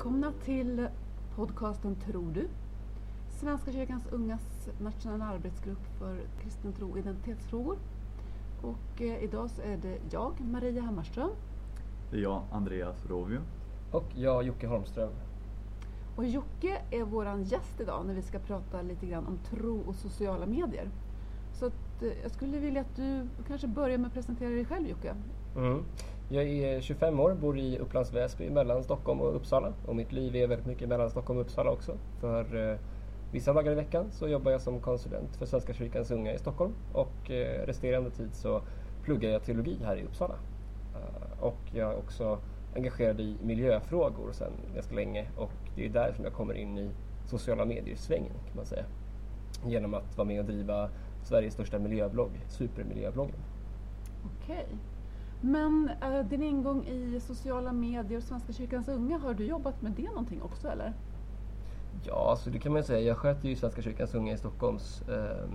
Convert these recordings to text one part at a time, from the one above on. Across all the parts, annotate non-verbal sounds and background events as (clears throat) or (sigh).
Välkomna till podcasten Tror du? Svenska kyrkans ungas nationella arbetsgrupp för kristen tro och identitetsfrågor. Och eh, idag så är det jag, Maria Hammarström. Det är jag, Andreas Rovio. Och jag, Jocke Holmström. Och Jocke är våran gäst idag när vi ska prata lite grann om tro och sociala medier. Så att, eh, jag skulle vilja att du kanske börjar med att presentera dig själv Jocke. Mm. Jag är 25 år, bor i Upplands Väsby mellan Stockholm och Uppsala. Och mitt liv är väldigt mycket mellan Stockholm och Uppsala också. För eh, vissa dagar i veckan så jobbar jag som konsulent för Svenska kyrkans unga i Stockholm. Och eh, resterande tid så pluggar jag teologi här i Uppsala. Uh, och jag är också engagerad i miljöfrågor sedan ganska länge. Och det är där som jag kommer in i sociala medier-svängen kan man säga. Genom att vara med och driva Sveriges största miljöblogg, Supermiljöbloggen. Okej. Men eh, din ingång i sociala medier och Svenska kyrkans unga, har du jobbat med det någonting också eller? Ja, så det kan man säga. Jag sköter ju Svenska kyrkans unga i Stockholms eh,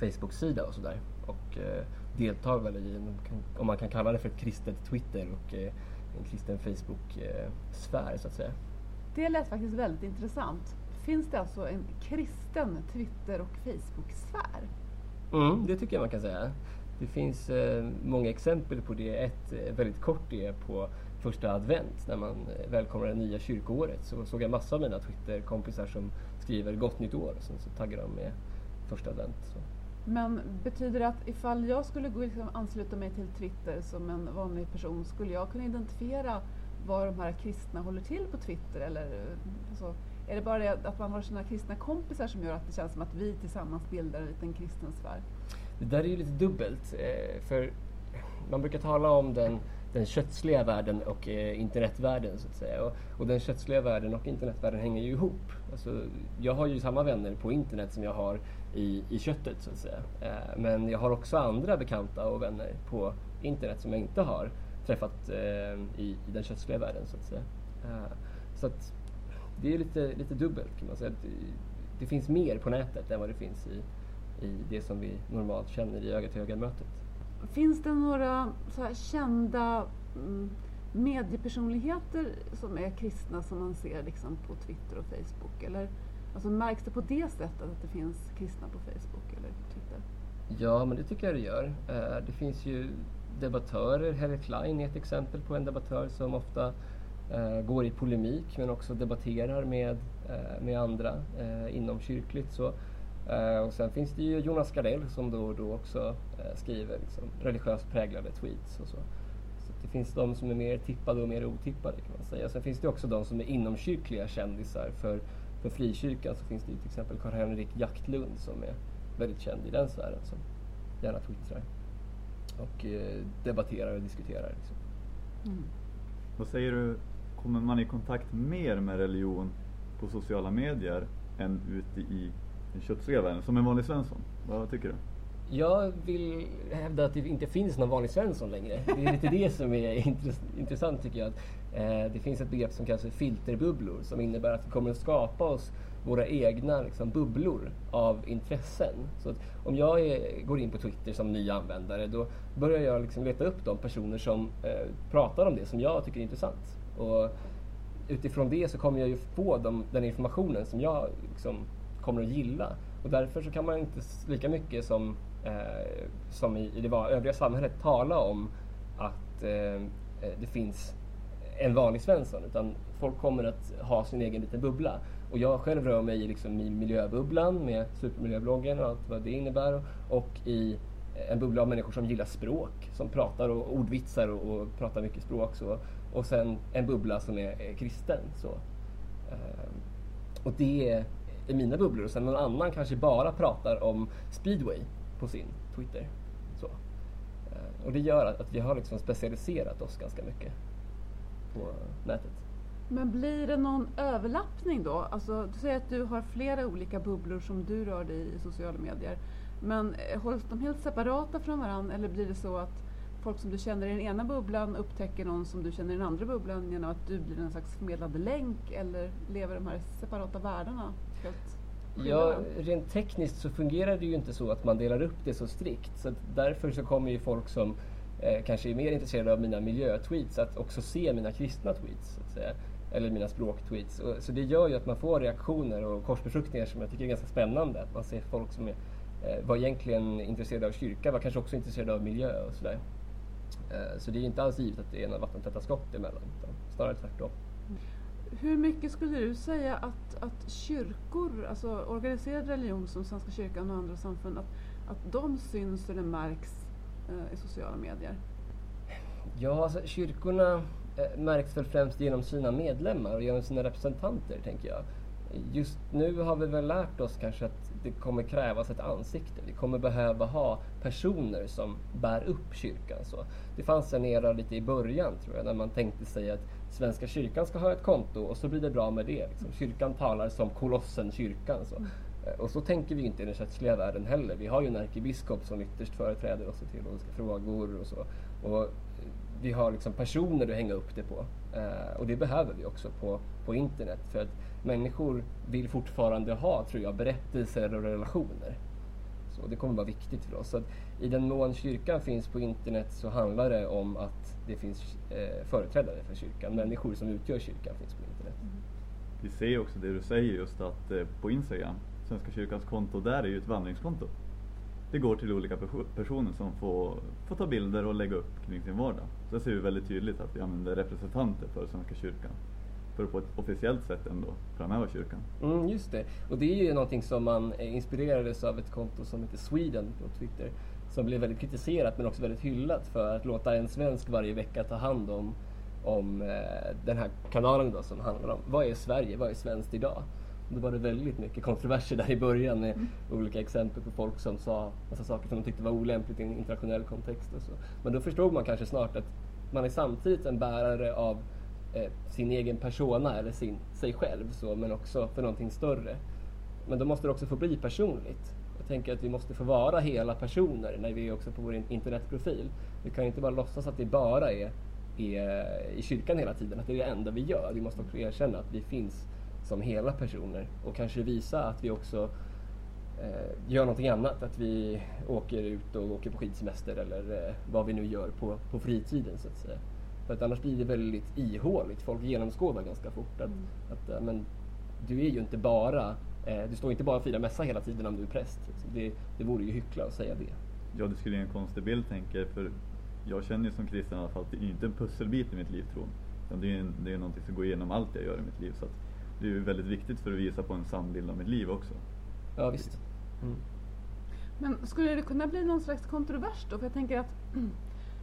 Facebook-sida och sådär. Och eh, deltar väl i, om man kan kalla det för ett kristet Twitter och eh, en kristen Facebook-sfär så att säga. Det lät faktiskt väldigt intressant. Finns det alltså en kristen Twitter och Facebook-sfär? Mm, det tycker jag man kan säga. Det finns eh, många exempel på det. Ett eh, väldigt kort är på första advent när man eh, välkomnar det nya kyrkoåret. Så såg jag massor av mina Twitterkompisar som skriver gott nytt år och sen så taggar de med första advent. Så. Men betyder det att ifall jag skulle gå liksom ansluta mig till Twitter som en vanlig person, skulle jag kunna identifiera var de här kristna håller till på Twitter? Eller eh, så? är det bara det att man har sina kristna kompisar som gör att det känns som att vi tillsammans bildar en liten kristen sfär? Det där är ju lite dubbelt. Eh, för man brukar tala om den, den kötsliga världen och eh, internetvärlden så att säga. Och, och, den kötsliga världen och internetvärlden hänger ju ihop. Alltså, jag har ju samma vänner på internet som jag har i, i köttet så att säga. Eh, men jag har också andra bekanta och vänner på internet som jag inte har träffat eh, i, i den kötsliga världen så att säga. Eh, så att det är lite, lite dubbelt kan man säga. Det, det finns mer på nätet än vad det finns i, i det som vi normalt känner i öga-till-öga-mötet. Finns det några kända mm, mediepersonligheter som är kristna som man ser liksom på Twitter och Facebook? Eller alltså, märks det på det sättet att det finns kristna på Facebook eller Twitter? Ja, men det tycker jag det gör. Uh, det finns ju debattörer. Harry Klein är ett exempel på en debattör som ofta uh, går i polemik men också debatterar med, uh, med andra inom kyrkligt. Så Uh, och sen finns det ju Jonas Gardell som då och då också uh, skriver liksom, religiöst präglade tweets och så. Så det finns de som är mer tippade och mer otippade kan man säga. Sen finns det också de som är inomkyrkliga kändisar. För, för frikyrkan så finns det ju till exempel Karl-Henrik Jaktlund som är väldigt känd i den sfären som gärna twittrar och uh, debatterar och diskuterar. Liksom. Mm. Vad säger du, kommer man i kontakt mer med religion på sociala medier än ute i den som en vanlig Svensson. Vad tycker du? Jag vill hävda att det inte finns någon vanlig Svensson längre. Det är lite det som är intressant tycker jag. Att, eh, det finns ett begrepp som kallas för filterbubblor som innebär att vi kommer att skapa oss våra egna liksom, bubblor av intressen. Så om jag är, går in på Twitter som ny användare då börjar jag liksom leta upp de personer som eh, pratar om det som jag tycker är intressant. Och utifrån det så kommer jag ju få de, den informationen som jag liksom, kommer att gilla. Och därför så kan man inte lika mycket som, eh, som i, i det övriga samhället tala om att eh, eh, det finns en vanlig Svensson. Utan folk kommer att ha sin egen liten bubbla. Och jag själv rör mig liksom i miljöbubblan med supermiljöbloggen och allt vad det innebär. Och i en bubbla av människor som gillar språk, som pratar och ordvitsar och, och pratar mycket språk. Så. Och sen en bubbla som är, är kristen. Så. Eh, och det i mina bubblor och sen någon annan kanske bara pratar om speedway på sin Twitter. Så. Eh, och det gör att, vi har liksom specialiserat oss ganska mycket på nätet. Men blir det någon överlappning då? Alltså, du säger att du har flera olika bubblor som du rör dig i i sociala medier. Men eh, hålls de helt separata från varandra eller blir det så att folk som du känner i den ena bubblan upptäcker någon som du känner i den andra bubblan genom att du blir en slags förmedlad länk eller lever de här separata världarna Ja, rent tekniskt så fungerar det ju inte så att man delar upp det så strikt. Så därför så kommer ju folk som eh, kanske är mer intresserade av mina miljötweets att också se mina kristna tweets. Så att säga. eller mina språktweets. Och, så det gör ju att man får reaktioner och korsbefruktningar som jag tycker är ganska spännande. Att man ser folk som är, eh, var egentligen intresserade av kyrka, var kanske också intresserade av miljö och sådär. Eh, så det är inte alls givet att det är några vattentäta skott emellan, utan snarare tvärtom. Hur mycket skulle du säga att, att kyrkor, alltså organiserad religion som Svenska kyrkan och andra samfund, att, att de syns eller märks eh, i sociala medier? Ja, alltså kyrkorna eh, märks väl främst genom sina medlemmar och genom sina representanter, tänker jag. Just nu har vi väl lärt oss kanske att det kommer krävas ett ansikte. Vi kommer behöva ha personer som bär upp kyrkan. Så det fanns en era lite i början, tror jag, när man tänkte sig att Svenska kyrkan ska ha ett konto och så blir det bra med det. Liksom. Kyrkan talar som kolossen kyrkan. Så. Eh, och så tänker vi inte i den kötsliga världen heller. Vi har ju en ärkebiskop som ytterst företräder oss i teologiska frågor och så. Och vi har liksom personer att hänga upp det på. Eh, och det behöver vi också på, på internet. För att människor vill fortfarande ha, tror jag, berättelser och relationer. Så det kommer vara viktigt för oss. Så I den mån kyrkan finns på internet så handlar det om att det finns eh, företrädare för kyrkan. Människor som utgör kyrkan finns på internet. Mm. Vi ser också det du säger just att eh, på Instagram, Svenska kyrkans konto, där är ju ett vandringskonto. Det går till olika personer som får, får ta bilder och lägga upp kring sin vardag. Så där ser vi väldigt tydligt att vi använder representanter för Svenska kyrkan för att på ett officiellt sätt ändå framhäva kyrkan. Mm, just det. Och det är ju någonting som man inspirerades av ett konto som heter Sweden på Twitter som blev väldigt kritiserat men också väldigt hyllat för att låta en svensk varje vecka ta hand om, om eh, den här kanalen då som handlar om vad är Sverige, vad är svenskt idag? Då var det väldigt mycket kontroverser där i början med mm. olika exempel på folk som sa massa saker som de tyckte var olämpligt i en internationell kontext och så. Men då förstod man kanske snart att man är samtidigt en bärare av eh, sin egen persona eller sin, sig själv så, men också för någonting större. Men då måste det också få bli personligt. Jag tänker att vi måste få vara hela personer när vi är också på vår internetprofil. Vi kan inte bara låtsas att det bara är, är i kyrkan hela tiden, att det är det enda vi gör. Vi måste också erkänna att vi finns som hela personer och kanske visa att vi också eh, gör någonting annat. Att vi åker ut och åker på skidsemester eller eh, vad vi nu gör på, på fritiden så att säga. För att annars blir det väldigt ihåligt. Folk genomskådar ganska fort att, mm. att äh, men, du är ju inte bara, eh, du står inte bara och firar mässa hela tiden om du är präst. Det, det vore ju hyckla att säga det. Ja, det skulle ge en konstig bild tänker jag. För jag känner ju som kristen i alla fall att det är inte en pusselbit i mitt liv tron. Det är, en, det är någonting som går igenom allt jag gör i mitt liv. Så det är ju väldigt viktigt för att visa på en sann bild av mitt liv också. Ja, visst. Mm. Men skulle det kunna bli någon slags kontrovers då? För jag tänker att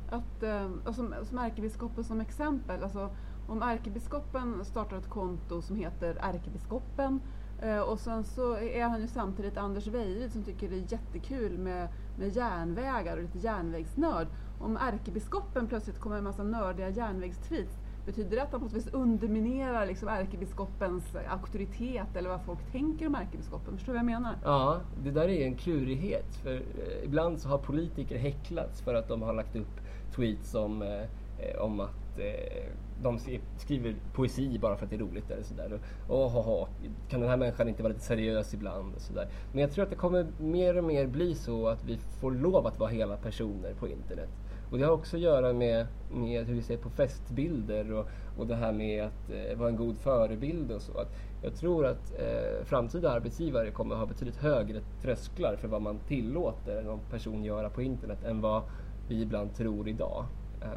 att, eh, som, som ärkebiskopen som exempel, alltså, om ärkebiskopen startar ett konto som heter ärkebiskopen eh, och sen så är han ju samtidigt Anders Weiryd som tycker det är jättekul med, med järnvägar och lite järnvägsnörd. Om ärkebiskopen plötsligt kommer med en massa nördiga järnvägstweets Betyder det att han på något vis underminerar liksom ärkebiskopens auktoritet eller vad folk tänker om ärkebiskopen? Förstår du vad jag menar? Ja, det där är en klurighet. För eh, ibland så har politiker häcklats för att de har lagt upp tweets om, eh, eh, om att eh, de skriver poesi bara för att det är roligt eller sådär. Och, oh, kan den här människan inte vara lite seriös ibland? Och sådär. Men jag tror att det kommer mer och mer bli så att vi får lov att vara hela personer på internet. Och det har också att göra med, med hur vi ser på festbilder och, och det här med att eh, vara en god förebild och så. Att jag tror att eh, framtida arbetsgivare kommer ha betydligt högre trösklar för vad man tillåter någon person göra på internet än vad vi ibland tror idag. Eh,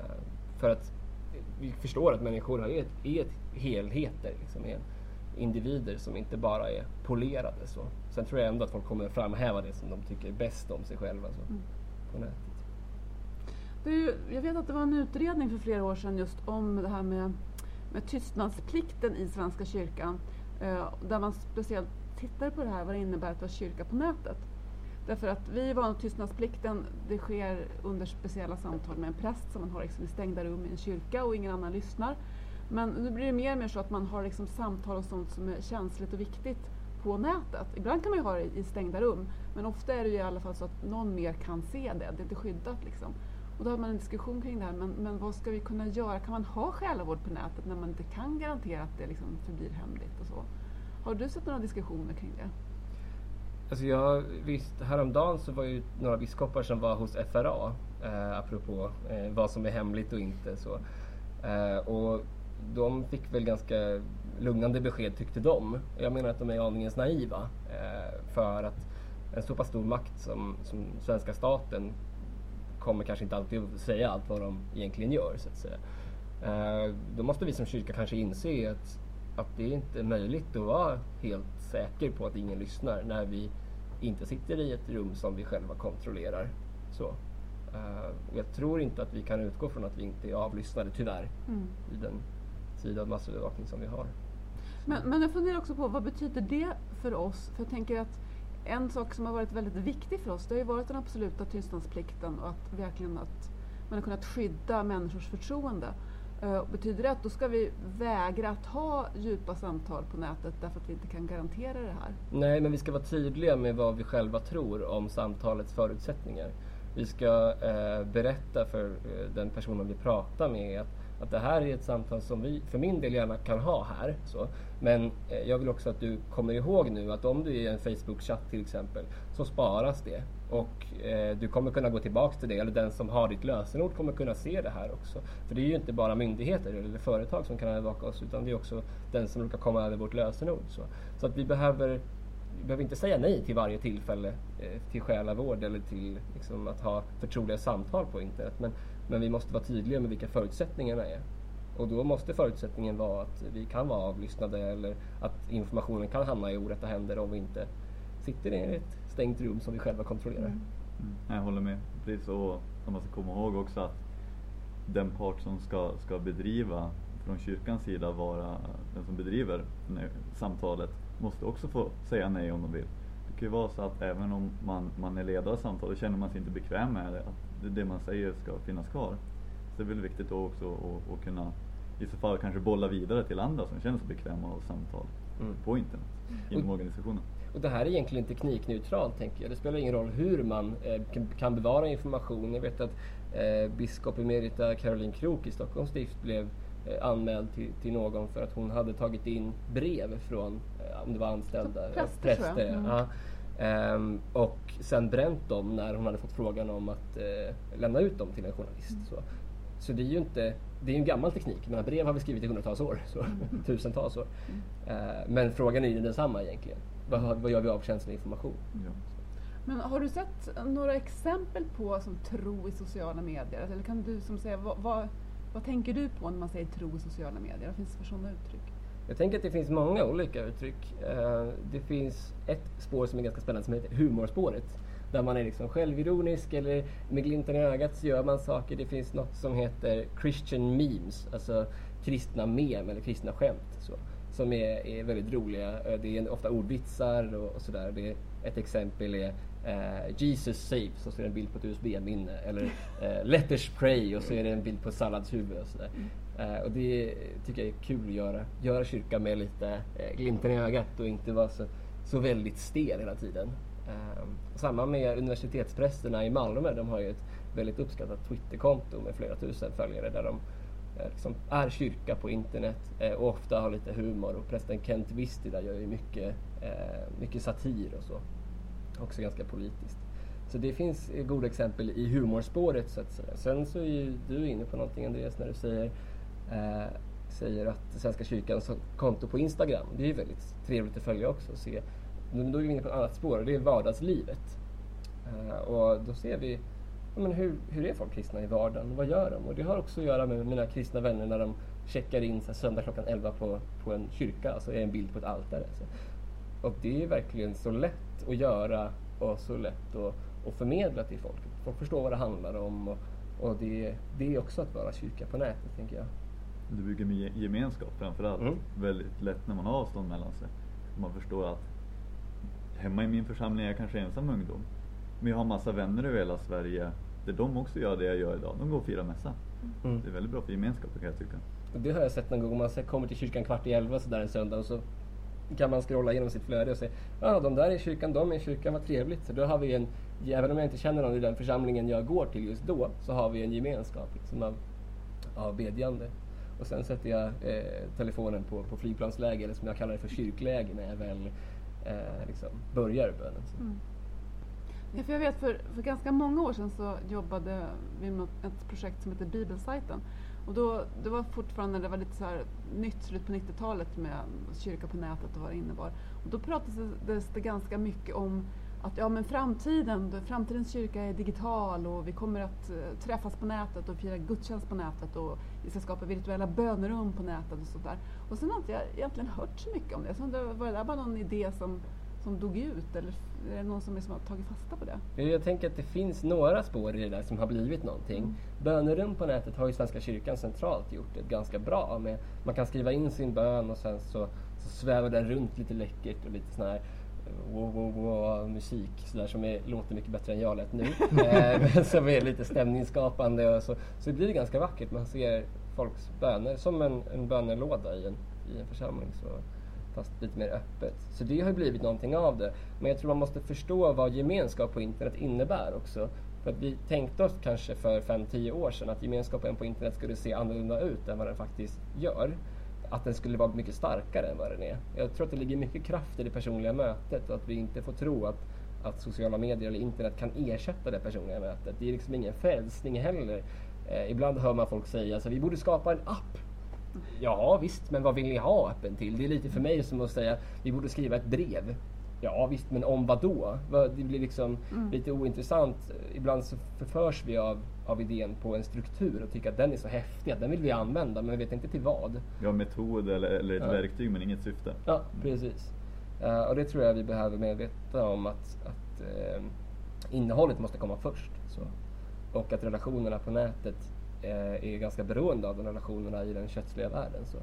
för att vi förstår att människor är, är helheter, liksom, är individer som inte bara är polerade. Så. Sen tror jag ändå att folk kommer framhäva det som de tycker bäst om sig själva så, mm. på nätet. Du, jag vet att det var en utredning för flera år sedan just om det här med, med tystnadsplikten i Svenska kyrkan. Eh, där man speciellt tittar på det här, vad det innebär att vara kyrka på nätet. Därför att vi är vana tystnadsplikten, det sker under speciella samtal med en präst som man har liksom i stängda rum i en kyrka och ingen annan lyssnar. Men nu blir det mer och mer så att man har liksom samtal och sånt som är känsligt och viktigt på nätet. Ibland kan man ju ha det i stängda rum, men ofta är det i alla fall så att någon mer kan se det. Det är inte skyddat liksom. Och då har man en diskussion kring det här, men, men vad ska vi kunna göra? Kan man ha själavård på nätet när man inte kan garantera att det liksom förblir hemligt och så? Har du sett några diskussioner kring det? Alltså jag, visst, häromdagen så var ju några biskopar som var hos FRA, eh, apropå eh, vad som är hemligt och inte. Så. Eh, och de fick väl ganska lugnande besked tyckte de. Jag menar att de är aningens naiva. Eh, för att en så pass stor makt som, som svenska staten kommer kanske inte alltid att säga allt vad de egentligen gör. Så att säga. Eh, då måste vi som kyrka kanske inse att, att det inte är möjligt att vara helt säker på att ingen lyssnar när vi inte sitter i ett rum som vi själva kontrollerar. Så. Uh, jag tror inte att vi kan utgå från att vi inte är avlyssnade, tyvärr, mm. i den sida av massövervakning som vi har. Men, men jag funderar också på vad betyder det för oss? För jag tänker att en sak som har varit väldigt viktig för oss, det har ju varit den absoluta tystnadsplikten och att verkligen att man har kunnat skydda människors förtroende. Eh, betyder det att då ska vi vägra att ha djupa samtal på nätet därför att vi inte kan garantera det här? Nej, men vi ska vara tydliga med vad vi själva tror om samtalets förutsättningar. Vi ska eh, berätta för eh, den personen vi pratar med att att det här är ett samtal som vi för min del gärna kan ha här. Så. Men eh, jag vill också att du kommer ihåg nu att om du är i en Facebook-chatt till exempel så sparas det. Och eh, du kommer kunna gå tillbaks till det, eller den som har ditt lösenord kommer kunna se det här också. För det är ju inte bara myndigheter eller företag som kan övervaka oss utan det är också den som råkar komma över vårt lösenord. Så, så att vi behöver, vi behöver inte säga nej till varje tillfälle eh, till själavård eller till liksom, att ha förtroliga samtal på internet. Men men vi måste vara tydliga med vilka förutsättningarna är. Och då måste förutsättningen vara att vi kan vara avlyssnade eller att informationen kan hamna i orätta händer om vi inte sitter i ett stängt rum som vi själva kontrollerar. Mm. Mm. Jag håller med. Precis så man ska komma ihåg också att den part som ska, ska bedriva från kyrkans sida vara den som bedriver samtalet måste också få säga nej om de vill. Det kan ju vara så att även om man, man är ledare av samtalet känner man sig inte bekväm med det, att det man säger ska finnas kvar. Så det är väl viktigt då också att, att kunna i så fall kanske bolla vidare till andra som känner sig bekväma av samtal mm. på internet inom och, organisationen. Och det här är egentligen teknikneutralt tänker jag. Det spelar ingen roll hur man eh, kan bevara information. Jag vet att eh, biskop emerita Caroline Krook i Stockholms stift blev eh, anmäld till, till, någon för att hon hade tagit in brev från, eh, om det var anställda, präster. präster mm. ja. Um, och sen bränt dem när hon hade fått frågan om att uh, lämna ut dem till en journalist. Mm. Så, så det är ju inte, det är en gammal teknik. Men brev har vi skrivit i hundratals år, så, mm. (laughs) tusentals år. Uh, men frågan är ju densamma egentligen. Vad, vad gör vi av känslig information? Ja. Men har du sett några exempel på som tro i sociala medier? Eller kan du som säga, vad, vad, vad tänker du på när man säger tro i sociala medier? Vad finns det för sådana uttryck? Jag tänker att det finns många olika uttryck. Eh, det finns ett spår som är ganska spännande som heter humorspåret. Där man är liksom självironisk eller med glimten i ögat så gör man saker. Det finns något som heter Christian memes, alltså kristna mem eller kristna skämt. Så, som är, är väldigt roliga. Eh, det är ofta ordvitsar och, och sådär. Ett exempel är eh, Jesus saves och så är det en bild på ett USB-minne. Eller eh, Letters pray och så är det en bild på salladshuvud och sådär. Eh, och det tycker jag är kul att göra. Göra kyrkan med lite eh, glimten i ögat och inte vara så, så väldigt stel hela tiden. Ehm, samma med universitetsprästerna i Malmö. De har ju ett väldigt uppskattat Twitterkonto med flera tusen följare där de liksom är kyrka på internet eh, och ofta har lite humor. Och prästen Kent Vistida gör ju mycket, eh, mycket satir och så också ganska politiskt. Så det finns goda exempel i humorspåret så att säga. Sen så är ju du inne på någonting Andreas när du säger, eh, säger att Svenska kyrkans konto på Instagram, det är ju väldigt trevligt att följa också och se. Men då är vi inne på ett annat spår och det är vardagslivet. Eh, och då ser vi men hur, hur är folk kristna i vardagen? Vad gör de? Och det har också att göra med mina kristna vänner när de checkar in så här, söndag klockan 11 på, på en kyrka, alltså är en bild på ett altare. Så. Och det är verkligen så lätt att göra och så lätt att, att förmedla till folk. Folk förstår vad det handlar om och, och det, det är också att vara kyrka på nätet, tänker jag. Det bygger med gemenskap framförallt. Mm. Väldigt lätt när man har avstånd mellan sig. Man förstår att hemma i min församling är jag kanske ensam ungdom. Men jag har massa vänner över hela Sverige där de också gör det jag gör idag. De går och firar mässa. Mm. Det är väldigt bra för gemenskapen kan jag tycka. Det har jag sett någon gång. Man kommer till kyrkan kvart i elva sådär en söndag och så kan man scrolla igenom sitt flöde och se ja, ah, de där är i kyrkan, de är i kyrkan, vad trevligt. Så då har vi en, även om jag inte känner någon i den församlingen jag går till just då, så har vi en gemenskap liksom, av, av bedjande. Och sen sätter jag eh, telefonen på, på flygplansläge, eller som jag kallar det för kyrkläge, när jag väl eh, liksom börjar bönen. Mm. Ja, för jag vet för, för ganska många år sedan så jobbade vi med ett projekt som heter Bibelsajten. Och då, det var fortfarande det var lite så här nytt slut på 90-talet med kyrka på nätet och vad det innebar. Och då pratades det ganska mycket om att ja, men framtiden, framtidens kyrka är digital och vi kommer att eh, träffas på nätet och fira gudstjänst på nätet och vi ska skapa virtuella bönerum på nätet och sånt där. Och sen har inte jag egentligen hört så mycket om det. Så det var det där bara någon idé som, som dog ut eller är det någon som liksom har tagit fasta på det? Jag tänker att det finns några spår i det där som har blivit någonting. Mm. Bönerum på nätet har ju Svenska kyrkan centralt gjort det ganska bra med. Man kan skriva in sin bön och sen så, så svävar den runt lite läckert och lite sån här wow, wow, wow, musik så där, som är, låter mycket bättre än jag lät nu. (laughs) eh, som är lite stämningsskapande och så, så blir det ganska vackert. Man ser folks böner som en, en bönelåda i en, i en församling. Så, fast lite mer öppet. Så det har blivit någonting av det. Men jag tror man måste förstå vad gemenskap på internet innebär också. För att vi tänkte oss kanske för 5-10 år sedan att gemenskapen på internet skulle se annorlunda ut än vad den faktiskt gör att den skulle vara mycket starkare än vad den är. Jag tror att det ligger mycket kraft i det personliga mötet och att vi inte får tro att, att sociala medier eller internet kan ersätta det personliga mötet. Det är liksom ingen frälsning heller. Eh, ibland hör man folk säga att vi borde skapa en app. Ja visst, men vad vill ni ha appen till? Det är lite för mig som att säga vi borde skriva ett brev. Ja visst, men om vad då? Det blir liksom mm. lite ointressant. Ibland så förförs vi av, av idén på en struktur och tycker att den är så häftig att den vill vi använda, men vi vet inte till vad. Ja, metod eller, eller ett ja. verktyg men inget syfte. Ja, precis. Uh, och det tror jag vi behöver medveta om att, att uh, innehållet måste komma först. Så. Och att relationerna på nätet Eh, är ganska beroende av de relationerna i den kötsliga världen. Så.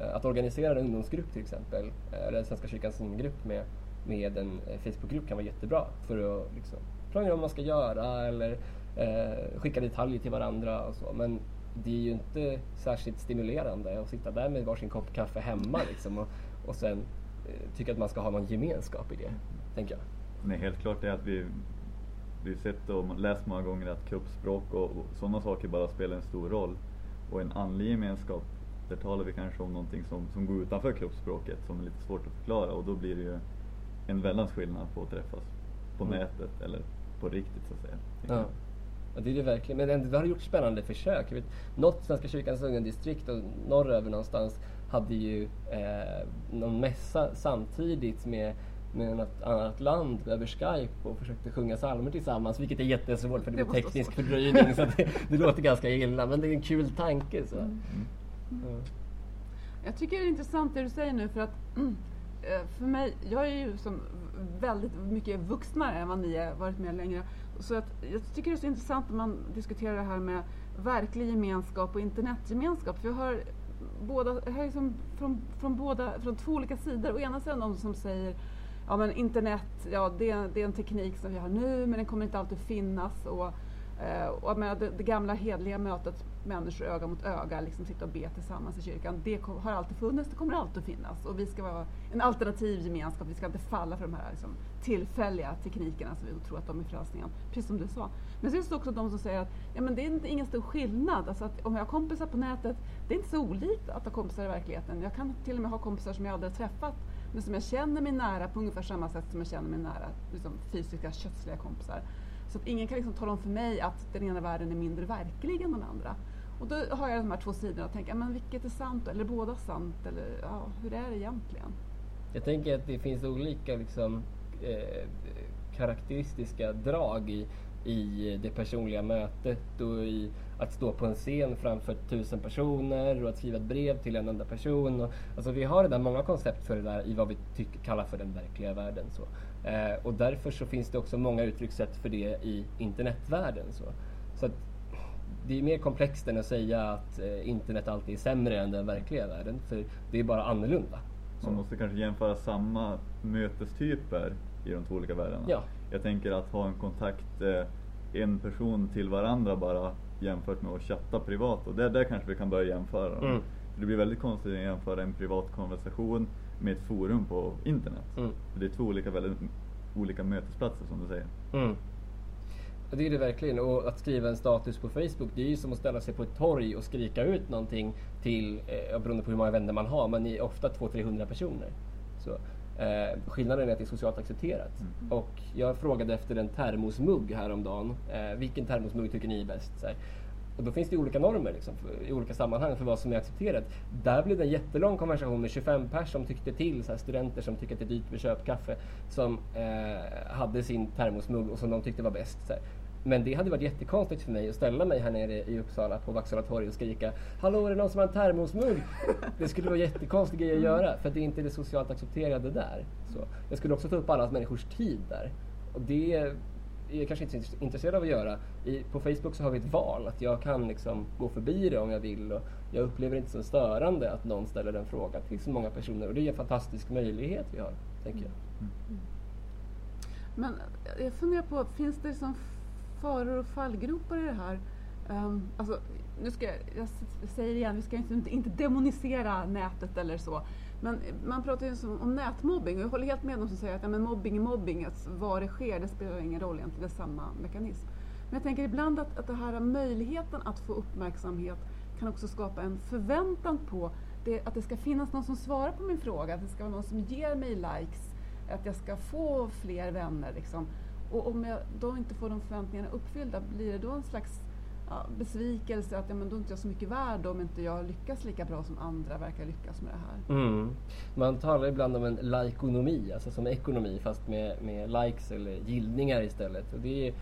Eh, att organisera en ungdomsgrupp till exempel, eh, eller Svenska kyrkans ungdomsgrupp med med en Facebookgrupp kan vara jättebra för att liksom, planera vad man ska göra eller eh, skicka detaljer till varandra och så. Men det är ju inte särskilt stimulerande att sitta där med varsin kopp kaffe hemma liksom, och, och sen eh, tycka att man ska ha någon gemenskap i det, tänker jag. Nej, helt klart är att vi vi sett och läst många gånger att kroppsspråk och, och sådana saker bara spelar en stor roll. Och en andlig gemenskap, där talar vi kanske om någonting som, som går utanför kroppsspråket som är lite svårt att förklara och då blir det ju en väldans skillnad på att träffas på mm. nätet eller på riktigt så att säga. Ja. ja. det är det verkligen. Men ändå, det har gjort spännande försök. Jag vet, något Svenska kyrkans ungdomsdistrikt och norröver någonstans hade ju eh, någon mässa samtidigt med med något annat land över Skype och försökte sjunga psalmer tillsammans, vilket är jättesvårt för det, det var teknisk fördröjning så det, (laughs) det, låter ganska illa, men det är en kul tanke. Så. Mm. Mm. Jag tycker det är intressant det du säger nu för att (clears throat) Eh, för mig, jag är ju som väldigt mycket vuxnare än vad ni har varit med längre. Så att jag tycker det är så intressant när man diskuterar det här med verklig gemenskap och internetgemenskap. För jag hör båda, jag hör liksom från, från, båda, från två olika sidor. Å ena sidan de som säger ja men internet, ja det, det är en teknik som vi har nu men den kommer inte alltid finnas. Och, Eh, och med det, det, gamla hedliga mötet människor öga mot öga, liksom sitta och be tillsammans i kyrkan, det kom, har alltid funnits, det kommer alltid att finnas. Och vi ska vara en alternativ gemenskap, vi ska inte falla för de här liksom, tillfälliga teknikerna som vi tror att de är frälsningen, precis som du sa. Men så finns det också de som säger att ja, men det är inte, ingen stor skillnad, alltså att om jag har kompisar på nätet, det är inte så olikt att ha kompisar i verkligheten. Jag kan till och med ha kompisar som jag aldrig har träffat, men som jag känner mig nära på ungefär samma sätt som jag känner mig nära liksom, fysiska, kötsliga kompisar. Så att ingen kan liksom tala om för mig att den ena världen är mindre verklig än den andra. Och då har jag de här två sidorna och tänker, men vilket är sant? Eller är båda sant? Eller ja, hur är det egentligen? Jag tänker att det finns olika liksom, eh, karaktäristiska drag i, i det personliga mötet och i att stå på en scen framför tusen personer och att skriva ett brev till en enda person. Och, alltså vi har redan många koncept för det där i vad vi tycker, kallar för den verkliga världen. Så. Eh, och därför så finns det också många uttryckssätt för det i internetvärlden. Så, så att, det är mer komplext än att säga att eh, internet alltid är sämre än den verkliga världen, för det är bara annorlunda. Så. Man måste kanske jämföra samma mötestyper i de två olika världarna. Ja. Jag tänker att ha en kontakt, eh, en person till varandra bara jämfört med att chatta privat. Och där, där kanske vi kan börja jämföra. Mm. Det blir väldigt konstigt att jämföra en privat konversation med ett forum på internet. Mm. Det är två olika, väldigt olika mötesplatser som du säger. Mm. Det är det verkligen. Och att skriva en status på Facebook, det är ju som att ställa sig på ett torg och skrika ut någonting till, eh, beroende på hur många vänner man har, men ni är ofta 200-300 personer. Så, eh, skillnaden är att det är socialt accepterat. Mm. Och jag frågade efter en termosmugg häromdagen. Eh, vilken termosmugg tycker ni är bäst? Och då finns det olika normer liksom, för, i olika sammanhang för vad som är accepterat. Där blev det en jättelång konversation med 25 pers som tyckte till, så här, studenter som tycker att det är dyrt med köpkaffe, som eh, hade sin termosmugg och som de tyckte var bäst. Så här. Men det hade varit jättekonstigt för mig att ställa mig här nere i Uppsala på Vaksala torg och skrika Hallå är det någon som har en termosmugg? Det skulle vara jättekonstig grej att göra för det är inte det socialt accepterade där. Så. Jag skulle också ta upp alla människors tid där. Och det är jag kanske inte är intresserad av att göra. I, på Facebook så har vi ett val, att jag kan liksom gå förbi det om jag vill. Och jag upplever det inte som störande att någon ställer en fråga till så många personer. Och det är en fantastisk möjlighet vi har, tänker jag. Mm. Men jag funderar på, finns det som faror och fallgropar i det här? Um, alltså, nu ska jag, jag säger igen, vi ska inte, inte demonisera nätet eller så. Men man pratar ju om nätmobbing och jag håller helt med dem som säger att ja, men mobbing är mobbing, att var det sker det spelar ingen roll egentligen, det är samma mekanism. Men jag tänker ibland att, att det här möjligheten att få uppmärksamhet kan också skapa en förväntan på det, att det ska finnas någon som svarar på min fråga, att det ska vara någon som ger mig likes, att jag ska få fler vänner. Liksom. Och om jag då inte får de förväntningarna uppfyllda, blir det då en slags ja, besvikelse att ja, men då är inte jag så mycket värd om inte jag lyckas lika bra som andra verkar lyckas med det här. Mm. Man talar ibland om en likeonomi, alltså som ekonomi fast med, med likes eller gillningar istället. Och det, är,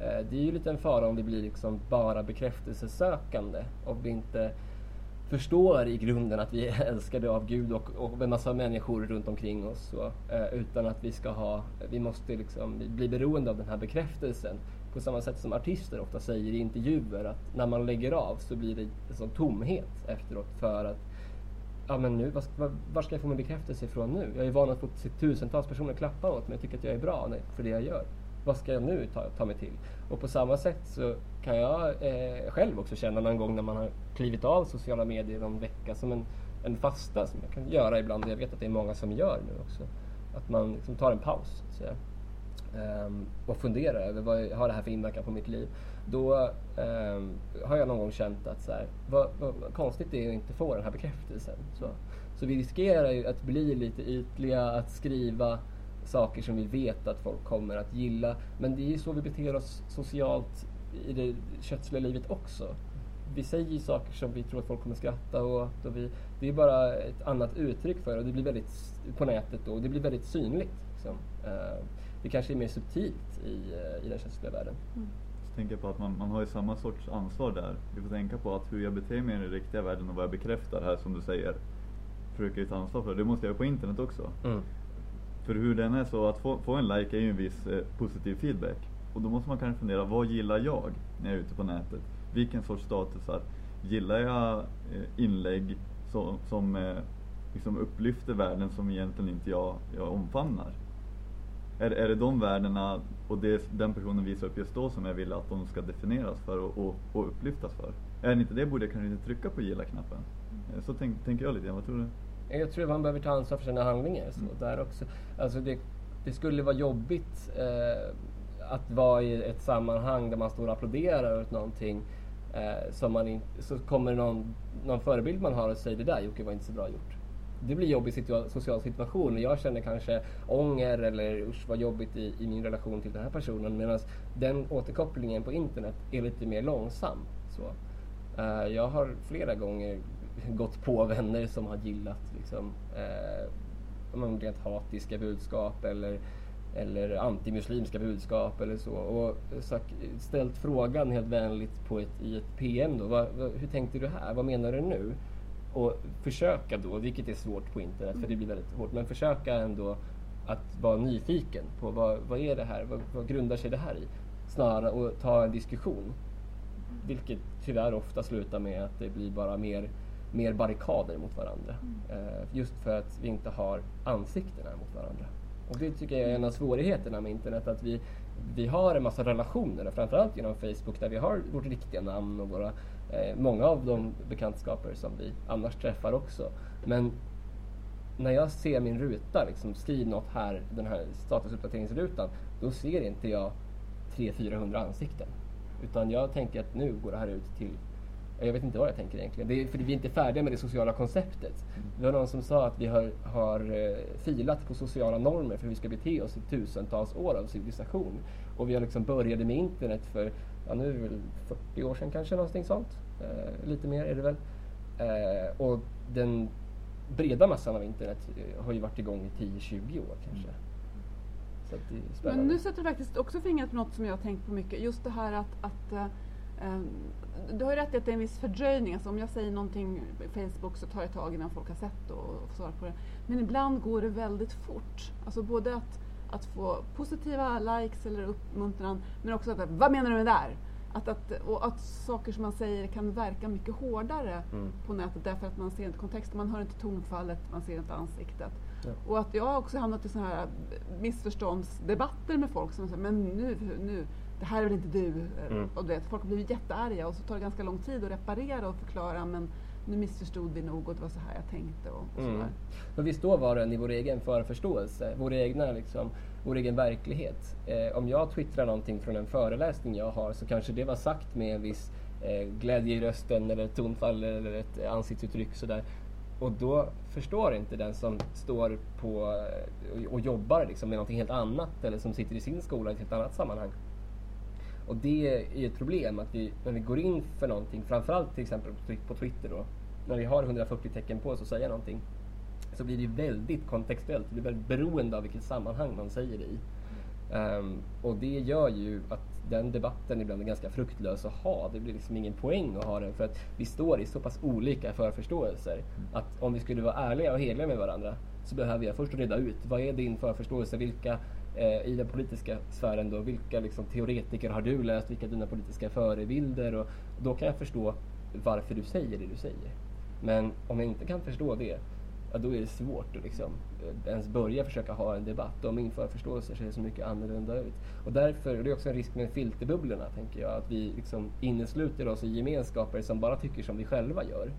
eh, det är ju lite en fara om vi blir liksom bara bekräftelsesökande Om vi inte förstår i grunden att vi är älskade av Gud och, och en massa människor runt omkring oss. Så, eh, utan att vi ska ha, vi måste liksom bli beroende av den här bekräftelsen. På samma sätt som artister ofta säger i intervjuer att när man lägger av så blir det en sån tomhet efteråt för att ja men nu, var, var ska jag få min bekräftelse ifrån nu? Jag är van att få se tusentals personer klappa åt mig och tycka att jag är bra för det jag gör. Vad ska jag nu ta, ta mig till? Och på samma sätt så kan jag eh, själv också känna någon gång när man har klivit av sociala medier någon vecka som en, en fasta som jag kan göra ibland. Jag vet att det är många som gör nu också. Att man liksom tar en paus. Så um, och funderar över vad har det här för inverkan på mitt liv. Då um, har jag någon gång känt att så här, vad, vad, vad, konstigt det är att inte få den här bekräftelsen. Så, så vi riskerar ju att bli lite ytliga, att skriva saker som vi vet att folk kommer att gilla. Men det är ju så vi beter oss socialt i det kötsliga livet också. Vi säger saker som vi tror att folk kommer skratta åt. Och vi, det är bara ett annat uttryck för det och det blir väldigt, på nätet då, och det blir väldigt synligt. Liksom. Uh, det kanske är mer subtilt i, uh, i den kötsliga världen. Mm. Jag tänker på att man, man har ju samma sorts ansvar där. Vi får tänka på att hur jag beter mig i den riktiga världen och vad jag bekräftar här som du säger försöker jag ta ansvar för. Det måste jag göra på internet också. Mm. För hur den är så, att få, få en like är ju en viss eh, positiv feedback. Och då måste man kanske fundera, vad gillar jag när jag är ute på nätet? Vilken sorts statusar? Gillar jag eh, inlägg så, som eh, liksom upplyfter världen som egentligen inte jag, jag omfamnar? Är, är det de värdena och det den personen visar upp just då som jag vill att de ska definieras för och, och, och upplyftas för? Är det inte det borde jag kanske inte trycka på gilla-knappen. Så så tänk, tänker jag lite grann, vad tror du? Jag tror att man behöver ta ansvar för sina handlingar. Så, mm. där också. Alltså det, det skulle vara jobbigt eh, att vara i ett sammanhang där man står och applåderar åt någonting eh, som man inte, så kommer någon, någon förebild man har och säger det där Jocke var inte så bra gjort. Det blir jobbig situa social situation och jag känner kanske ånger eller usch vad jobbigt i, i min relation till den här personen medan den återkopplingen på internet är lite mer långsam. Så. Uh, jag har flera gånger gått på vänner som har gillat liksom, eh, rent hatiska budskap eller, eller antimuslimska budskap eller så. Och sagt, ställt frågan helt vänligt på ett, i ett PM då. Vad, vad, hur tänkte du här? Vad menar du nu? Och försöka då, vilket är svårt på internet för det blir väldigt hårt, men försöka ändå att vara nyfiken på vad, vad är det här? Vad, vad grundar sig det här i? Snarare att ta en diskussion. Vilket tyvärr ofta slutar med att det blir bara mer mer barrikader mot varandra. Mm. Just för att vi inte har ansiktena mot varandra. Och det tycker jag är en av svårigheterna med internet, att vi, vi har en massa relationer, framförallt genom Facebook där vi har vårt riktiga namn och våra, eh, många av de bekantskaper som vi annars träffar också. Men när jag ser min ruta, liksom, skriv något här, den här statusuppdateringsrutan, då ser inte jag 300-400 ansikten. Utan jag tänker att nu går det här ut till jag vet inte vad jag tänker egentligen. Det är, för vi är inte färdiga med det sociala konceptet. Det var någon som sa att vi har, har eh, filat på sociala normer för hur vi ska bete oss i tusentals år av civilisation. Och vi har liksom började med internet för ja nu är det väl 40 år sedan kanske, någonting sånt. Eh, lite mer är det väl. Eh, och den breda massan av internet eh, har ju varit igång i 10-20 år kanske. Så att det är spännande. Men nu sätter du faktiskt också fingret på något som jag har tänkt på mycket. Just det här att, att eh, du har ju rätt i att det är en viss fördröjning. Alltså om jag säger någonting på Facebook så tar det ett tag innan folk har sett och, och får svar på det. Men ibland går det väldigt fort. Alltså både att, att få positiva likes eller uppmuntran men också att vad menar du med det där? Att, att, och att saker som man säger kan verka mycket hårdare Mm. på nätet därför att man ser inte kontexten, man hör inte tonfallet, man ser inte ansiktet. Ja. Och att jag har också hamnat i sådana här missförståndsdebatter med folk som säger men nu, nu, det här är väl inte du? Mm. Och du vet, folk blivit jättearga och så tar det ganska lång tid att reparera och förklara men nu missförstod vi nog och det var så här jag tänkte och, och Mm. Men vi står var och en i vår egen förförståelse, vår, egna, liksom, vår egen verklighet. Eh, om jag twittrar någonting från en föreläsning jag har så kanske det var sagt med en viss eh, glädje i rösten eller ett tonfall eller ett ansiktsuttryck sådär. Och då förstår inte den som står på eh, och, och jobbar liksom med någonting helt annat eller som sitter i sin skola i ett helt annat sammanhang. Och det är ju ett problem att vi, när vi går in för någonting, framförallt till exempel på Twitter då, när vi har 140 tecken på oss att säga någonting, så blir det väldigt kontextuellt. Det blir väldigt beroende av vilket sammanhang man säger det i. Um, och det gör ju att den debatten ibland är ganska fruktlös att ha. Det blir liksom ingen poäng att ha den för att vi står i så pass olika förförståelser. Att om vi skulle vara ärliga och heliga med varandra så behöver jag först reda ut vad är din förförståelse? Vilka Eh, i den politiska sfären då, vilka liksom, teoretiker har du läst? Vilka är dina politiska förebilder? Och då kan jag förstå varför du säger det du säger. Men om jag inte kan förstå det, ja, då är det svårt att liksom, eh, ens börja försöka ha en debatt om min förförståelse ser så mycket annorlunda ut. Och därför, och det är också en risk med filterbubblorna, tänker jag, att vi liksom innesluter oss i gemenskaper som bara tycker som vi själva gör.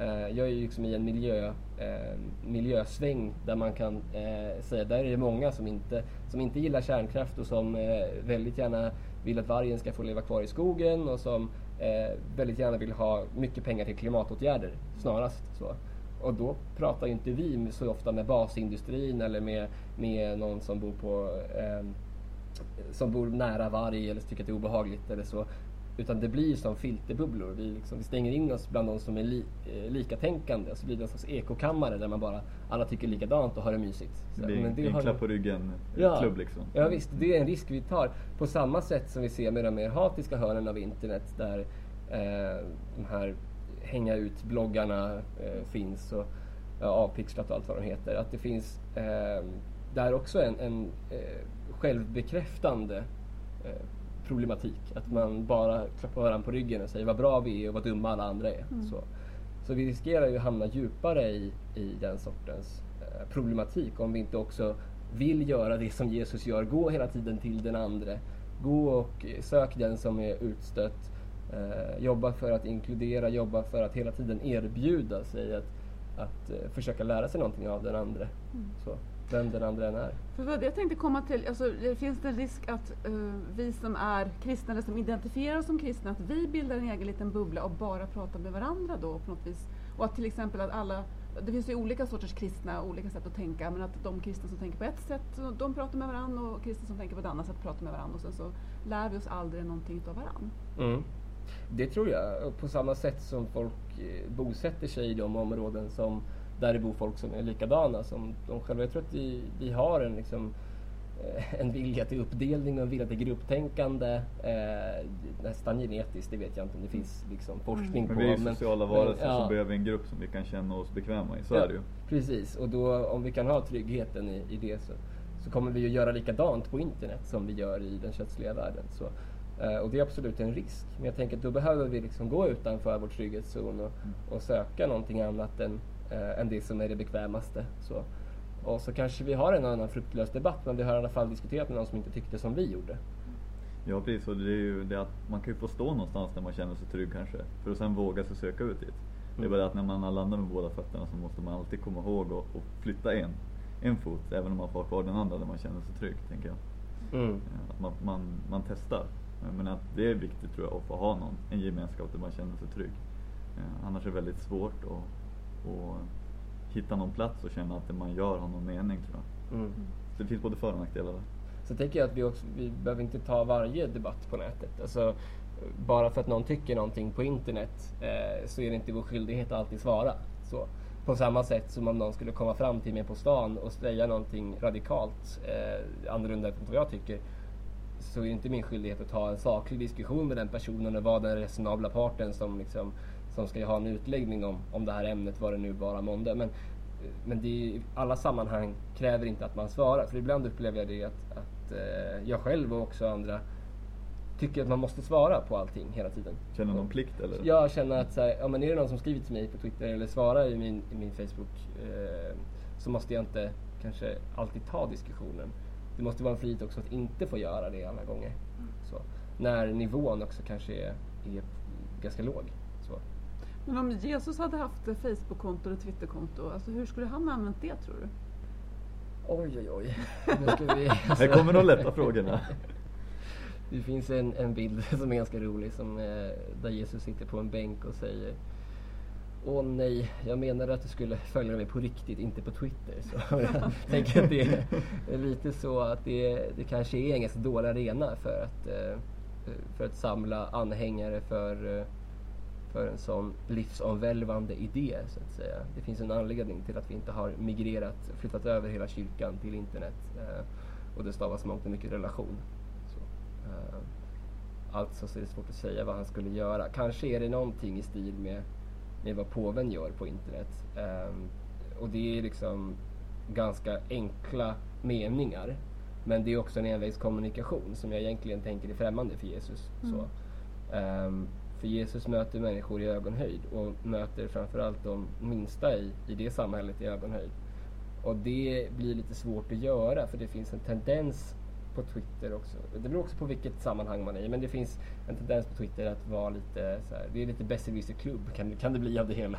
Eh, jag är ju liksom i en miljö, eh, miljösväng där man kan eh, säga, där är det många som inte, som inte gillar kärnkraft och som eh, väldigt gärna vill att vargen ska få leva kvar i skogen och som eh, väldigt gärna vill ha mycket pengar till klimatåtgärder snarast. Så. Och då pratar ju inte vi så ofta med basindustrin eller med, med någon som bor på eh, som bor nära varg eller tycker att det är obehagligt eller så. Utan det blir som filterbubblor. Vi, liksom, vi stänger in oss bland de som är li, eh, likatänkande. Så blir det en sorts ekokammare där man bara alla tycker likadant och har det mysigt. Så, Det blir men en har- klapp på ryggen Ja. klubb liksom. Ja visst, det är en risk vi tar. På samma sätt som vi ser med de mer hatiska hörnen av internet där eh, de här hänga ut-bloggarna eh, finns och ja, avpixlat och allt vad de heter. Att det finns eh, där också en, en eh, självbekräftande eh, problematik. Att man bara klappar varandra på ryggen och säger vad bra vi är och vad dumma alla andra är. Så, så vi riskerar ju att hamna djupare i, i den sortens eh, problematik om vi inte också vill göra det som Jesus gör. Gå hela tiden till den andra. Gå och eh, sök den som är utstött. Eh, jobba för att inkludera, jobba för att hela tiden erbjuda sig att, att eh, försöka lära sig någonting av den andra. Så, vem den andra än är. För vad jag tänkte komma till, alltså, det finns det en risk att eh, vi som är kristna eller som identifierar oss som kristna, att vi bildar en egen liten bubbla och bara pratar med varandra då på något vis? Och att till exempel att alla, det finns ju olika sorters kristna, olika sätt att tänka, men att de kristna som tänker på ett sätt, de pratar med varandra och kristna som tänker på ett annat sätt pratar med varandra och sen så lär vi oss aldrig någonting av varandra. Mm. Det tror jag. På samma sätt som folk eh, bosätter sig i de områden som där det bor folk som är likadana som de själva. Jag tror att vi, vi har en, liksom, eh, en vilja till uppdelning och en vilja till grupptänkande. Eh, nästan genetiskt, det vet jag inte om det finns liksom, forskning Men på. vi är ju sociala varelser ja. så behöver vi en grupp som vi kan känna oss bekväma i. Så är det ju. Precis, och då om vi kan ha tryggheten i, i det så, så kommer vi ju göra likadant på internet som vi gör i den kötsliga världen. Så, och det är absolut en risk. Men jag tänker att då behöver vi liksom gå utanför vår trygghetszon och, och söka någonting annat än, eh, än det som är det bekvämaste. Så. Och så kanske vi har en annan fruktlös debatt men vi har i alla fall diskuterat med någon som inte tyckte som vi gjorde. Ja precis, och det är ju det att man kan ju få stå någonstans där man känner sig trygg kanske. För att sen våga sig söka ut dit. Det är Mm. bara det att när man har landat med båda fötterna så måste man alltid komma ihåg och, och flytta en, en fot. Även om man får kvar den andra där man känner sig trygg, tänker jag. Mm. Ja, Att man, man, man testar. Men att det är viktigt tror jag att få ha någon, en gemenskap där man känner sig trygg. Eh, Annars är det väldigt svårt att, att hitta någon plats och känna att det man gör har någon mening tror jag. Mm. Så det finns både för och nackdelar där. Så tänker jag att vi, också, vi behöver inte ta varje debatt på nätet. Alltså, bara för att någon tycker någonting på internet eh, så är det inte vår skyldighet att alltid svara. Så. På samma sätt som om någon skulle komma fram till mig på stan och säga någonting radikalt eh, annorlunda än vad jag tycker så är det inte min skyldighet att ta en saklig diskussion med den personen och vara den resonabla parten som, liksom, som ska ha en utläggning om, om det här ämnet, vad det nu vara månde. Men, men det är, alla sammanhang kräver inte att man svarar. För ibland upplever jag det att, att eh, jag själv och också andra tycker att man måste svara på allting hela tiden. Känner någon plikt eller? Jag känner att så här, ja, men är det någon som skriver till mig på Twitter eller svarar i min, i min Facebook eh, så måste jag inte kanske alltid ta diskussionen. Det måste vara en frihet också att inte få göra det alla gånger. Så, när nivån också kanske är, är ganska låg. Så. Men om Jesus hade haft Facebook-konto eller Twitter-konto, alltså hur skulle han ha använt det tror du? Oj, oj, oj. (laughs) Nu vi, alltså, Här kommer de lätta frågorna. Det finns en, en bild som är ganska rolig som, eh, där Jesus sitter på en bänk och säger Åh nej, jag menade att du skulle följa mig på riktigt, inte på Twitter. Så (laughs) jag tänker att det är lite så att det, det kanske är en ganska dålig arena för att, eh, för att samla anhängare för, eh, för en sån livsomvälvande idé, så att säga. Det finns en anledning till att vi inte har migrerat, flyttat över hela kyrkan till internet. Eh, och det stavas mångt och mycket relation. Så, alltså så är det svårt att säga vad han skulle göra. Kanske är det någonting i stil med med vad påven gör på internet. Um, och det är liksom ganska enkla meningar. Men det är också en envägskommunikation som jag egentligen tänker är främmande för Jesus. Mm. Så, um, för Jesus möter människor i ögonhöjd och möter framförallt de minsta i, i det samhället i ögonhöjd. Och det blir lite svårt att göra för det finns en tendens på Twitter också. Det beror också på vilket sammanhang man är i. Men det finns en tendens på Twitter att vara lite så här, det är lite besserwisser-klubb kan, kan det bli av det hela.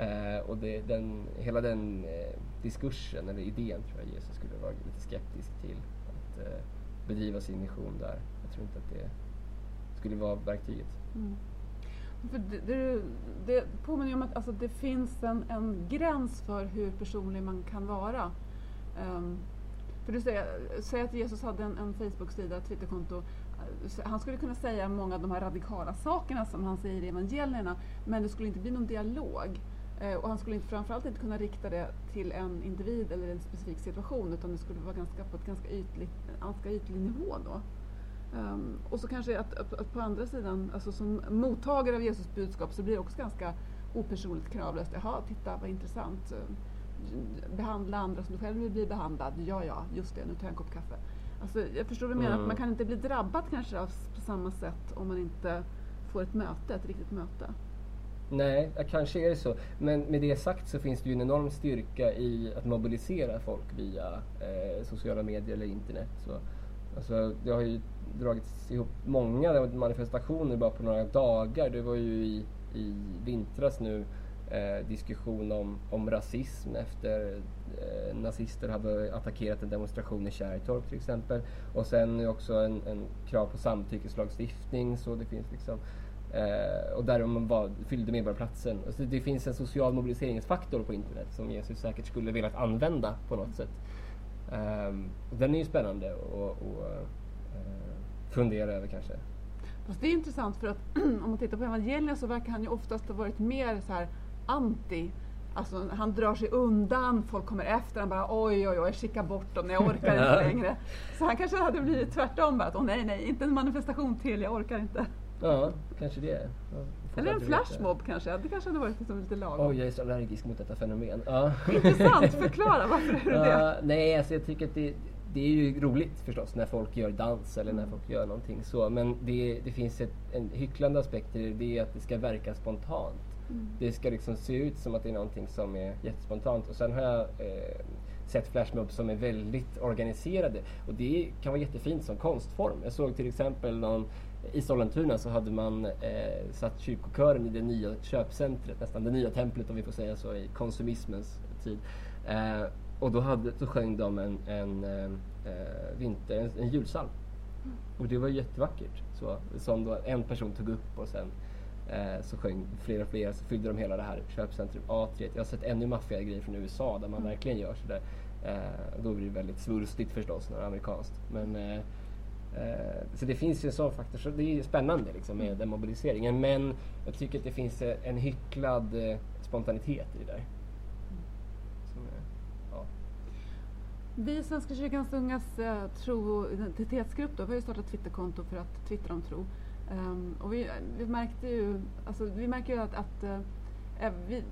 Uh, och det, den, hela den uh, diskursen, eller idén, tror jag Jesus skulle vara lite skeptisk till. Att uh, bedriva sin mission där. Jag tror inte att det skulle vara verktyget. Mm. För det, det, det påminner ju om att alltså, det finns en, en gräns för hur personlig man kan vara. Um, för du säger, säg att Jesus hade en, en Facebook-sida, ett Twitterkonto. Han skulle kunna säga många av de här radikala sakerna som han säger i evangelierna, men det skulle inte bli någon dialog. Eh, och han skulle inte, framförallt inte kunna rikta det till en individ eller en specifik situation, utan det skulle vara ganska, på ett ganska ytlig, ganska ytlig nivå då. Um, och så kanske att, att, att, på andra sidan, alltså som mottagare av Jesus budskap så blir det också ganska opersonligt kravlöst. Jaha, titta vad intressant behandla andra som du själv vill bli behandlad. Ja, ja, just det, nu tar jag en kopp kaffe. Alltså, jag förstår vad du menar, mm. att man kan inte bli drabbad kanske av, på samma sätt om man inte får ett möte, ett riktigt möte. Nej, kanske är det så. Men med det sagt så finns det ju en enorm styrka i att mobilisera folk via eh, sociala medier eller internet. Så, alltså, det har ju dragits ihop många manifestationer bara på några dagar. Det var ju i, i vintras nu eh, diskussion om, om rasism efter eh, nazister hade attackerat en demonstration i Kärrtorp till exempel. Och sen också en, en krav på samtyckeslagstiftning. Så det finns liksom Eh, och där man var, fyllde Medborgarplatsen. Så det finns en social mobiliseringsfaktor på internet som Jesus säkert skulle velat använda på något sätt. Ehm, den är ju spännande att eh, fundera över kanske. Fast det är intressant för att (clears throat) om man tittar på evangelierna så verkar han ju oftast ha varit mer så här anti. Alltså han drar sig undan, folk kommer efter, han bara oj oj oj, skicka bort dem, jag orkar inte längre. Så han kanske hade blivit tvärtom, bara att åh nej nej, inte en manifestation till, jag orkar inte. Ja, kanske det. Eller en flashmob kanske, det kanske hade varit liksom lite lagom. Oj, jag är så allergisk mot detta fenomen. Ja. Intressant, förklara varför är du det? nej, alltså jag tycker att det, det är ju roligt förstås när folk gör dans eller när folk gör någonting så. Men det, det finns ett, en hycklande aspekt i det, det är att det ska verka spontant. Mm. Det ska liksom se ut som att det är någonting som är jättespontant. Och sen har jag eh, sett flashmobs som är väldigt organiserade. Och det kan vara jättefint som konstform. Jag såg till exempel någon i Sollentuna så hade man eh, satt kyrkokören i det nya köpcentret, nästan det nya templet om vi får säga så, i konsumismens tid. Eh, och då, hade, då sjöng de en, en, en eh, vinter, en, en julsalm. Mm. Och det var jättevackert. Så, som en person tog upp och sen eh, så sjöng fler och fler, så fyllde de hela det här köpcentrum, atriet. Jag har sett ännu maffigare grejer från USA där man mm. verkligen gör sådär. Eh, då blir det väldigt svulstigt förstås när det är amerikanskt. Men, eh, eh, så det finns ju en sån faktor, så det är spännande liksom, med den mobiliseringen. Men jag tycker att det finns eh, en hycklad eh, spontanitet i det där. Vi i Svenska kyrkans ungas eh, tro och identitetsgrupp då, vi har ju startat Twitterkonto för att twittra om tro. Ehm, och vi, vi märkte ju, alltså, vi märker ju att, att eh, vi,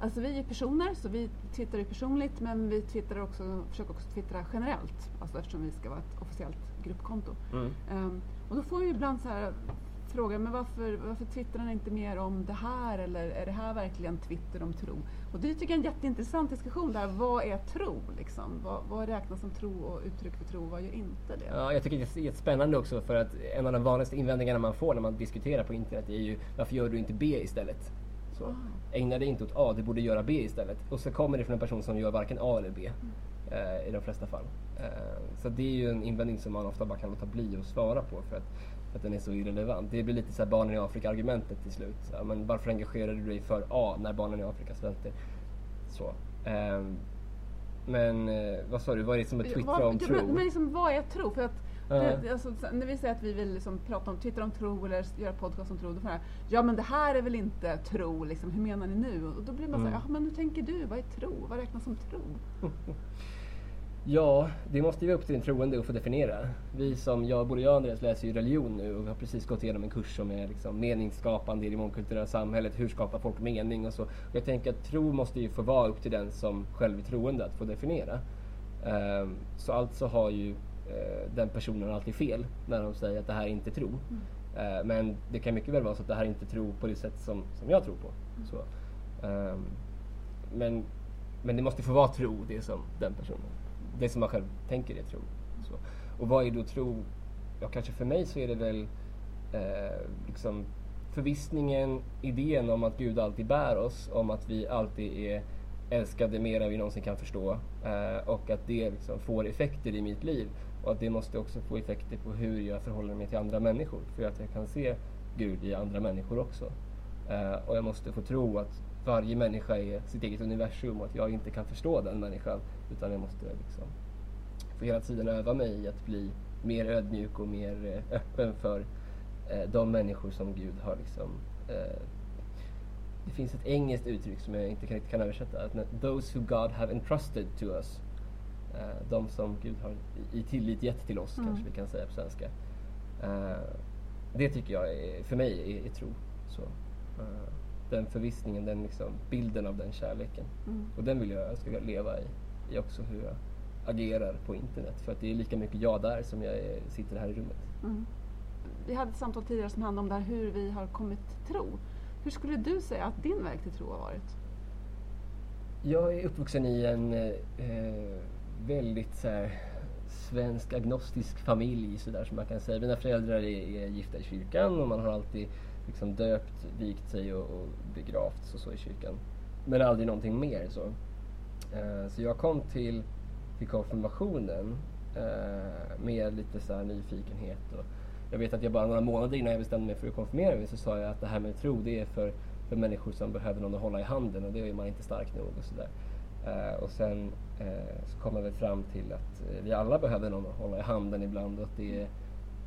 alltså vi är personer så vi twittrar ju personligt men vi twittrar också, försöker också twittra generellt. Alltså eftersom vi ska vara ett officiellt gruppkonto. Mm. Ehm, och då får vi ibland så här fråga, men varför, varför twittrar ni inte mer om det här eller är det här verkligen Twitter om tro? Och det tycker jag är en jätteintressant diskussion där. Vad är tro? Liksom? Vad, vad räknas som tro och uttryck för tro? Vad gör inte det? Ja, jag tycker det är jättespännande också för att en av de vanligaste invändningarna man får när man diskuterar på internet är ju varför gör du inte B istället? Så, Ah. ägna dig inte åt A, du borde göra B istället. Och så kommer det från en person som gör varken A eller B eh, i de flesta fall. Eh, så det är ju en invändning som man ofta bara kan låta bli att svara på för att, för att den är så irrelevant. Det blir lite så här barnen i Afrika-argumentet till slut. Ja, men varför engagerar du dig för A när barnen i Afrika svälter? Så. Eh, men eh, vad sa du, vad är det som är twittra om tro? Men, liksom, vad är tro? För att det, alltså, så- när vi säger att vi vill liksom prata om, twittra om tro eller göra podcast om tro, då får jag ja men det här är väl inte tro, liksom, hur menar ni nu? Och då blir man Mm. så här, ja men hur tänker du? Vad är tro? Vad räknas som tro? (laughs) Ja, det måste vara upp till den troende att få definiera. Vi som, jag, både jag och Andreas läser ju religion nu och vi har precis gått igenom en kurs som är liksom meningsskapande i det mångkulturella samhället. Hur skapar folk mening och så. Jag tänker att tro måste ju få vara upp till den som själv är troende att få definiera. Ehm, så alltså har ju eh, den personen alltid fel när de säger att det här är inte tro. Eh, men det kan mycket väl vara så att det här är inte tro på det sätt som, som jag tror på. Så, ehm, men, men det måste få vara tro, det som den personen, det som man själv tänker är tro. Så. Och vad är då tro? Ja, kanske för mig så är det väl eh, liksom förvissningen, idén om att Gud alltid bär oss, om att vi alltid är älskade mer än vi någonsin kan förstå eh, och att det liksom får effekter i mitt liv och att det måste också få effekter på hur jag förhåller mig till andra människor för att jag kan se Gud i andra människor också. Eh, och jag måste få tro att varje människa är sitt eget universum och att jag inte kan förstå den människan utan jag måste liksom få hela tiden öva mig i att bli mer ödmjuk och mer eh, öppen för eh, de människor som Gud har liksom eh, det finns ett engelskt uttryck som jag inte riktigt kan översätta. Att Those who God have entrusted to us. De som Gud har i, tillit gett till oss, Mm. kanske vi kan säga på svenska. Det tycker jag, är, för mig, är, är tro. Så, den förvissningen, den liksom, bilden av den kärleken. Mm. Och den vill jag, jag ska leva i, i också hur jag agerar på internet. För att det är lika mycket jag där som jag är, sitter här i rummet. Mm. Vi hade ett samtal tidigare som handlade om det här hur vi har kommit till tro. Hur skulle du säga att din väg till tro har varit? Jag är uppvuxen i en eh, väldigt så här, svensk agnostisk familj så där, som man kan säga. Mina föräldrar är, är gifta i kyrkan och man har alltid liksom döpt, vikt sig och, och begravts och så i kyrkan. Men aldrig någonting mer så. Eh, så jag kom till, till konfirmationen eh, med lite så här nyfikenhet. Och jag vet att jag bara några månader innan jag bestämde mig för att konfirmera mig så sa jag att det här med tro det är för, för människor som behöver någon att hålla i handen och det är man inte stark nog och sådär. Eh, och sen eh, så kom jag väl fram till att eh, vi alla behöver någon att hålla i handen ibland och att det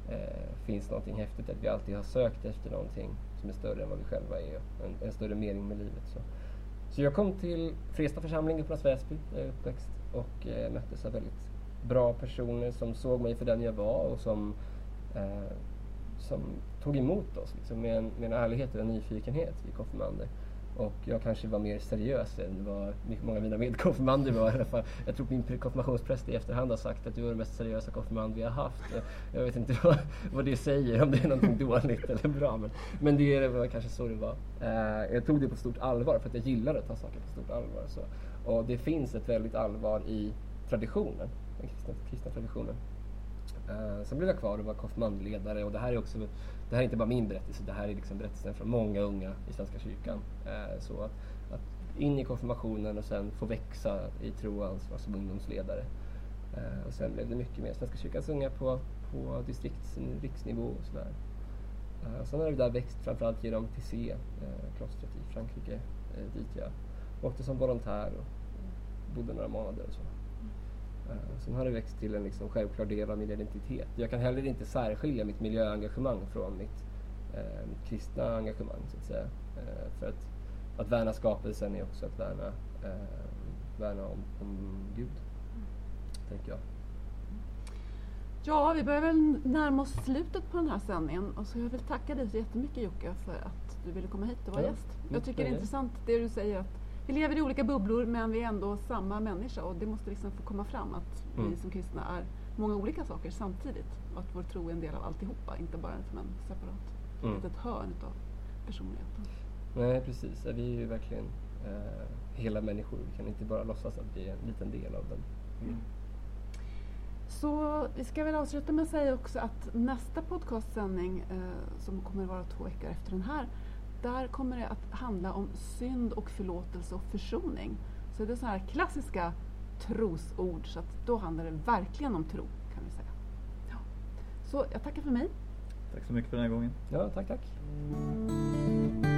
eh, finns någonting häftigt, att vi alltid har sökt efter någonting som är större än vad vi själva är, en, en större mening med livet. Så. Så jag kom till Fresta församling i Upplands Väsby där jag är uppväxt och eh, möttes av väldigt bra personer som såg mig för den jag var och som, eh, som tog emot oss liksom, med, en, med en ärlighet och en nyfikenhet, vi konfirmander. Och jag kanske var mer seriös än vad många av mina medkonfirmander var i alla fall. Jag tror min konfirmationspräst i efterhand har sagt att du var den mest seriösa konfirmand vi har haft. Jag vet inte vad, vad det säger, om det är någonting dåligt eller bra. Men, men det var kanske så det var. Eh, jag tog det på stort allvar för att jag gillar att ta saker på stort allvar. Så. Och det finns ett väldigt allvar i traditionen, den kristna, kristna traditionen. Eh, sen blev jag kvar och var konfirmandledare och det här är också, det här är inte bara min berättelse, det här är liksom berättelsen från många unga i Svenska kyrkan. Eh, så att, att in i konfirmationen och sen få växa i tro och ansvar som ungdomsledare. Eh, och sen blev det mycket mer Svenska kyrkans unga på, på distrikts riksnivå och sådär. Eh, sen har det där växt framförallt genom TC, eh, klostret i Frankrike, eh, dit jag åkte som volontär och bodde några månader och så. Sen har det växt till en liksom självklar del av min identitet. Jag kan heller inte särskilja mitt miljöengagemang från mitt, eh, mitt kristna engagemang så att säga. Eh, för att, att värna skapelsen är också att värna, eh, värna om, om Gud, tänker jag. Ja, vi börjar väl närma oss slutet på den här sändningen och så jag vill tacka dig så jättemycket Jocke för att du ville komma hit och vara Ja, gäst. Jag tycker det är intressant det du säger att vi lever i olika bubblor men vi är ändå samma människa och det måste liksom få komma fram att vi Mm. som kristna är många olika saker samtidigt och att vår tro är en del av alltihopa, inte bara som en separat Mm. litet hörn av personligheten. Nej, precis. Vi är ju verkligen eh, hela människor. Vi kan inte bara låtsas att vi är en liten del av den. Mm. Så vi ska väl avsluta med att säga också att nästa podcastsändning eh, som kommer att vara två veckor efter den här, där kommer det att handla om synd och förlåtelse och försoning. Så det är så här klassiska trosord, så att då handlar det verkligen om tro kan vi säga. Ja. Så jag tackar för mig. Tack så mycket för den här gången. Ja, tack, tack.